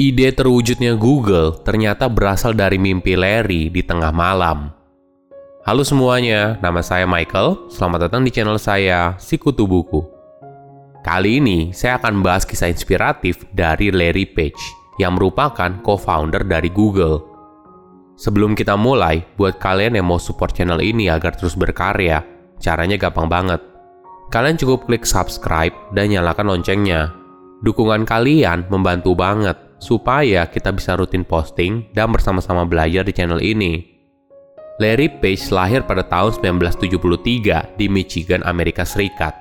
Ide terwujudnya Google ternyata berasal dari mimpi Larry di tengah malam. Halo semuanya, nama saya Michael. Selamat datang di channel saya, Sikutu Buku. Kali ini saya akan bahas kisah inspiratif dari Larry Page yang merupakan co-founder dari Google. Sebelum kita mulai, buat kalian yang mau support channel ini agar terus berkarya, caranya gampang banget. Kalian cukup klik subscribe dan nyalakan loncengnya. Dukungan kalian membantu banget supaya kita bisa rutin posting dan bersama-sama belajar di channel ini. Larry Page lahir pada tahun 1973 di Michigan, Amerika Serikat.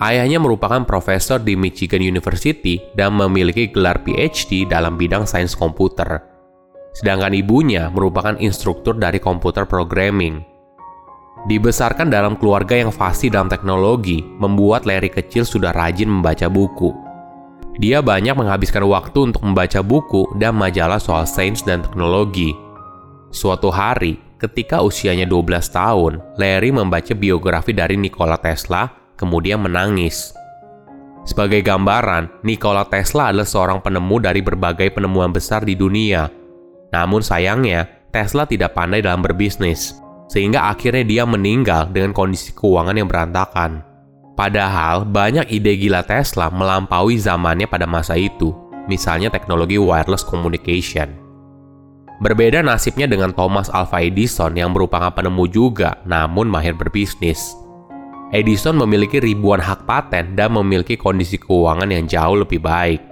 Ayahnya merupakan profesor di Michigan University dan memiliki gelar PhD dalam bidang sains komputer. Sedangkan ibunya merupakan instruktur dari komputer programming. Dibesarkan dalam keluarga yang fasih dalam teknologi, membuat Larry kecil sudah rajin membaca buku. Dia banyak menghabiskan waktu untuk membaca buku dan majalah soal sains dan teknologi. Suatu hari, ketika usianya 12 tahun, Larry membaca biografi dari Nikola Tesla, kemudian menangis. Sebagai gambaran, Nikola Tesla adalah seorang penemu dari berbagai penemuan besar di dunia. Namun sayangnya, Tesla tidak pandai dalam berbisnis, sehingga akhirnya dia meninggal dengan kondisi keuangan yang berantakan. Padahal banyak ide gila Tesla melampaui zamannya pada masa itu, misalnya teknologi wireless communication. Berbeda nasibnya dengan Thomas Alva Edison yang merupakan penemu juga, namun mahir berbisnis. Edison memiliki ribuan hak paten dan memiliki kondisi keuangan yang jauh lebih baik.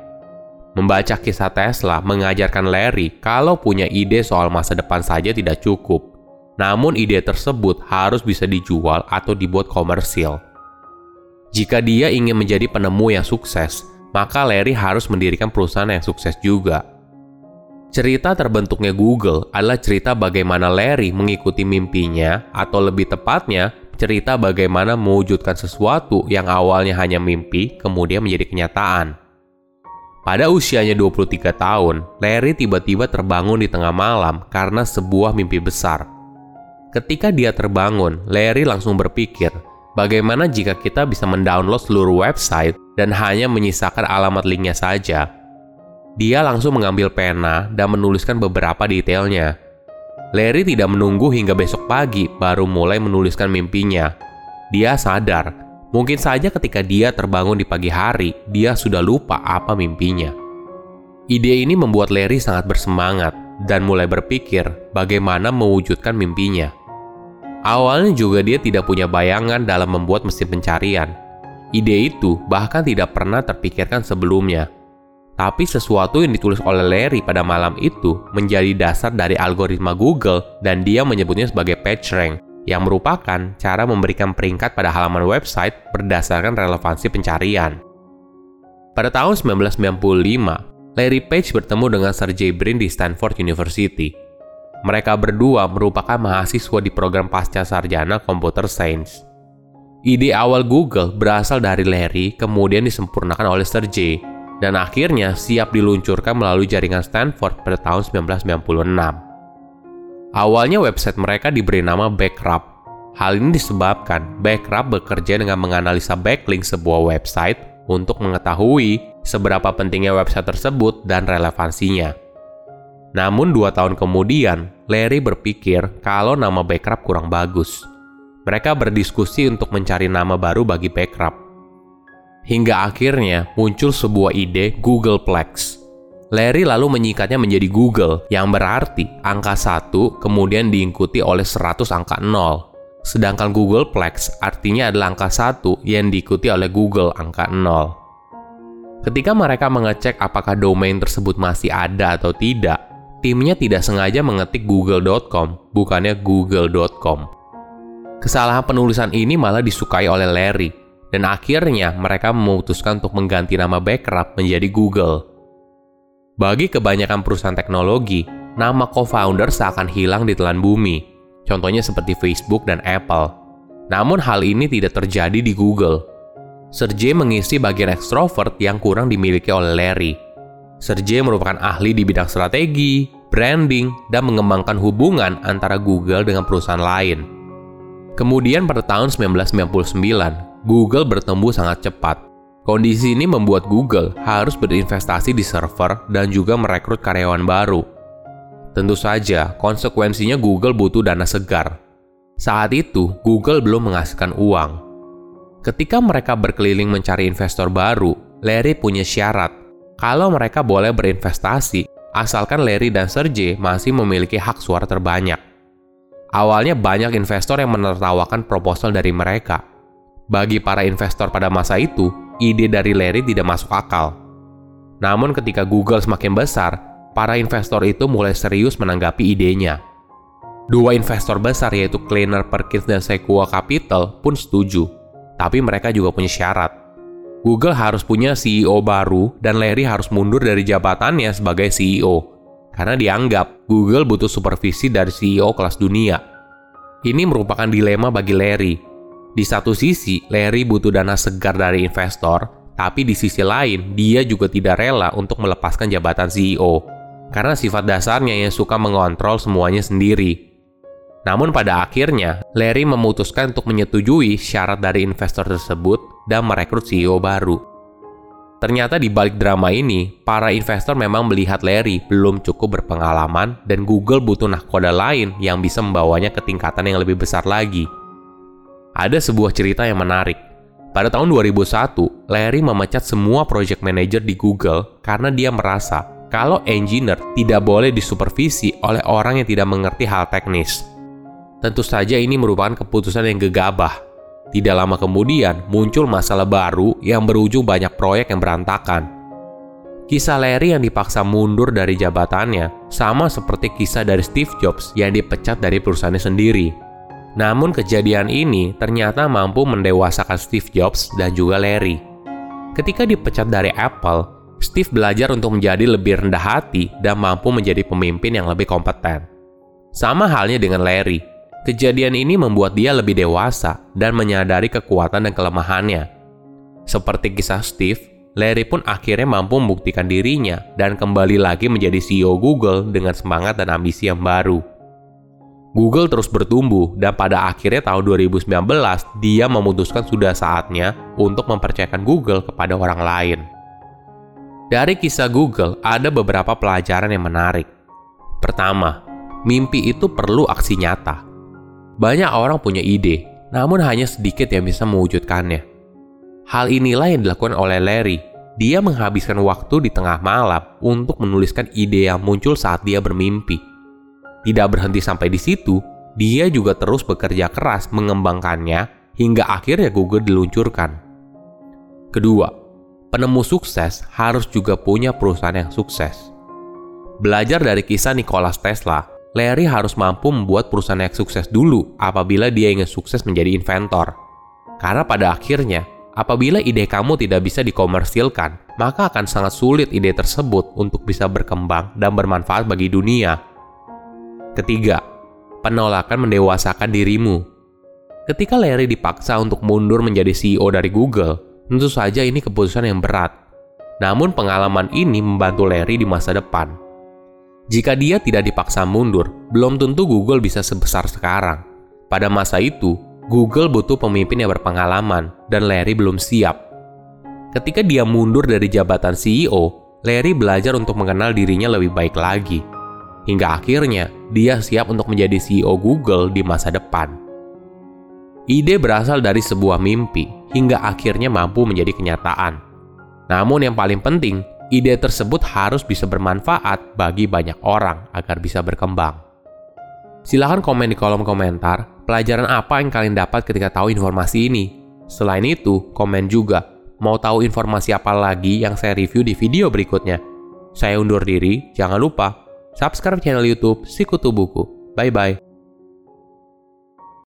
Membaca kisah Tesla mengajarkan Larry kalau punya ide soal masa depan saja tidak cukup. Namun ide tersebut harus bisa dijual atau dibuat komersil. Jika dia ingin menjadi penemu yang sukses, maka Larry harus mendirikan perusahaan yang sukses juga. Cerita terbentuknya Google adalah cerita bagaimana Larry mengikuti mimpinya, atau lebih tepatnya, cerita bagaimana mewujudkan sesuatu yang awalnya hanya mimpi, kemudian menjadi kenyataan. Pada usianya 23 tahun, Larry tiba-tiba terbangun di tengah malam karena sebuah mimpi besar. Ketika dia terbangun, Larry langsung berpikir, Bagaimana jika kita bisa mendownload seluruh website dan hanya menyisakan alamat linknya saja? Dia langsung mengambil pena dan menuliskan beberapa detailnya. Larry tidak menunggu hingga besok pagi baru mulai menuliskan mimpinya. Dia sadar, mungkin saja ketika dia terbangun di pagi hari, dia sudah lupa apa mimpinya. Ide ini membuat Larry sangat bersemangat dan mulai berpikir bagaimana mewujudkan mimpinya. Awalnya juga dia tidak punya bayangan dalam membuat mesin pencarian. Ide itu bahkan tidak pernah terpikirkan sebelumnya. Tapi sesuatu yang ditulis oleh Larry pada malam itu menjadi dasar dari algoritma Google dan dia menyebutnya sebagai PageRank yang merupakan cara memberikan peringkat pada halaman website berdasarkan relevansi pencarian. Pada tahun 1995, Larry Page bertemu dengan Sergey Brin di Stanford University mereka berdua merupakan mahasiswa di program pasca sarjana Computer Science. Ide awal Google berasal dari Larry, kemudian disempurnakan oleh Sergey, dan akhirnya siap diluncurkan melalui jaringan Stanford pada tahun 1996. Awalnya website mereka diberi nama Backrub. Hal ini disebabkan Backrub bekerja dengan menganalisa backlink sebuah website untuk mengetahui seberapa pentingnya website tersebut dan relevansinya. Namun dua tahun kemudian, Larry berpikir kalau nama Backrub kurang bagus. Mereka berdiskusi untuk mencari nama baru bagi Backrub. Hingga akhirnya muncul sebuah ide Googleplex. Larry lalu menyingkatnya menjadi Google yang berarti angka 1 kemudian diikuti oleh 100 angka 0. Sedangkan Googleplex artinya adalah angka 1 yang diikuti oleh Google angka 0. Ketika mereka mengecek apakah domain tersebut masih ada atau tidak, timnya tidak sengaja mengetik google.com, bukannya google.com. Kesalahan penulisan ini malah disukai oleh Larry, dan akhirnya mereka memutuskan untuk mengganti nama Backrub menjadi Google. Bagi kebanyakan perusahaan teknologi, nama co-founder seakan hilang di telan bumi, contohnya seperti Facebook dan Apple. Namun hal ini tidak terjadi di Google. Sergey mengisi bagian ekstrovert yang kurang dimiliki oleh Larry – Sergey merupakan ahli di bidang strategi, branding, dan mengembangkan hubungan antara Google dengan perusahaan lain. Kemudian pada tahun 1999, Google bertumbuh sangat cepat. Kondisi ini membuat Google harus berinvestasi di server dan juga merekrut karyawan baru. Tentu saja, konsekuensinya Google butuh dana segar. Saat itu, Google belum menghasilkan uang. Ketika mereka berkeliling mencari investor baru, Larry punya syarat. Kalau mereka boleh berinvestasi, asalkan Larry dan Sergey masih memiliki hak suara terbanyak. Awalnya banyak investor yang menertawakan proposal dari mereka. Bagi para investor pada masa itu, ide dari Larry tidak masuk akal. Namun ketika Google semakin besar, para investor itu mulai serius menanggapi idenya. Dua investor besar yaitu Kleiner Perkins dan Sequoia Capital pun setuju, tapi mereka juga punya syarat. Google harus punya CEO baru dan Larry harus mundur dari jabatannya sebagai CEO karena dianggap Google butuh supervisi dari CEO kelas dunia. Ini merupakan dilema bagi Larry di satu sisi, Larry butuh dana segar dari investor, tapi di sisi lain, dia juga tidak rela untuk melepaskan jabatan CEO, karena sifat dasarnya yang suka mengontrol semuanya sendiri. Namun pada akhirnya, Larry memutuskan untuk menyetujui syarat dari investor tersebut dan merekrut CEO baru. Ternyata di balik drama ini, para investor memang melihat Larry belum cukup berpengalaman dan Google butuh nahkoda lain yang bisa membawanya ke tingkatan yang lebih besar lagi ada sebuah cerita yang menarik. Pada tahun 2001, Larry memecat semua project manager di Google karena dia merasa kalau engineer tidak boleh disupervisi oleh orang yang tidak mengerti hal teknis. Tentu saja ini merupakan keputusan yang gegabah. Tidak lama kemudian muncul masalah baru yang berujung banyak proyek yang berantakan. Kisah Larry yang dipaksa mundur dari jabatannya sama seperti kisah dari Steve Jobs yang dipecat dari perusahaannya sendiri. Namun kejadian ini ternyata mampu mendewasakan Steve Jobs dan juga Larry. Ketika dipecat dari Apple, Steve belajar untuk menjadi lebih rendah hati dan mampu menjadi pemimpin yang lebih kompeten. Sama halnya dengan Larry, kejadian ini membuat dia lebih dewasa dan menyadari kekuatan dan kelemahannya. Seperti kisah Steve, Larry pun akhirnya mampu membuktikan dirinya dan kembali lagi menjadi CEO Google dengan semangat dan ambisi yang baru. Google terus bertumbuh dan pada akhirnya tahun 2019 dia memutuskan sudah saatnya untuk mempercayakan Google kepada orang lain. Dari kisah Google ada beberapa pelajaran yang menarik. Pertama, mimpi itu perlu aksi nyata. Banyak orang punya ide, namun hanya sedikit yang bisa mewujudkannya. Hal inilah yang dilakukan oleh Larry. Dia menghabiskan waktu di tengah malam untuk menuliskan ide yang muncul saat dia bermimpi tidak berhenti sampai di situ, dia juga terus bekerja keras mengembangkannya hingga akhirnya Google diluncurkan. Kedua, penemu sukses harus juga punya perusahaan yang sukses. Belajar dari kisah Nikola Tesla, Larry harus mampu membuat perusahaan yang sukses dulu apabila dia ingin sukses menjadi inventor. Karena pada akhirnya, apabila ide kamu tidak bisa dikomersilkan, maka akan sangat sulit ide tersebut untuk bisa berkembang dan bermanfaat bagi dunia. Ketiga, penolakan mendewasakan dirimu. Ketika Larry dipaksa untuk mundur menjadi CEO dari Google, tentu saja ini keputusan yang berat. Namun pengalaman ini membantu Larry di masa depan. Jika dia tidak dipaksa mundur, belum tentu Google bisa sebesar sekarang. Pada masa itu, Google butuh pemimpin yang berpengalaman, dan Larry belum siap. Ketika dia mundur dari jabatan CEO, Larry belajar untuk mengenal dirinya lebih baik lagi hingga akhirnya dia siap untuk menjadi CEO Google di masa depan. Ide berasal dari sebuah mimpi hingga akhirnya mampu menjadi kenyataan. Namun yang paling penting, ide tersebut harus bisa bermanfaat bagi banyak orang agar bisa berkembang. Silahkan komen di kolom komentar pelajaran apa yang kalian dapat ketika tahu informasi ini. Selain itu, komen juga mau tahu informasi apa lagi yang saya review di video berikutnya. Saya undur diri, jangan lupa subscribe channel YouTube Sikutu Buku. Bye bye.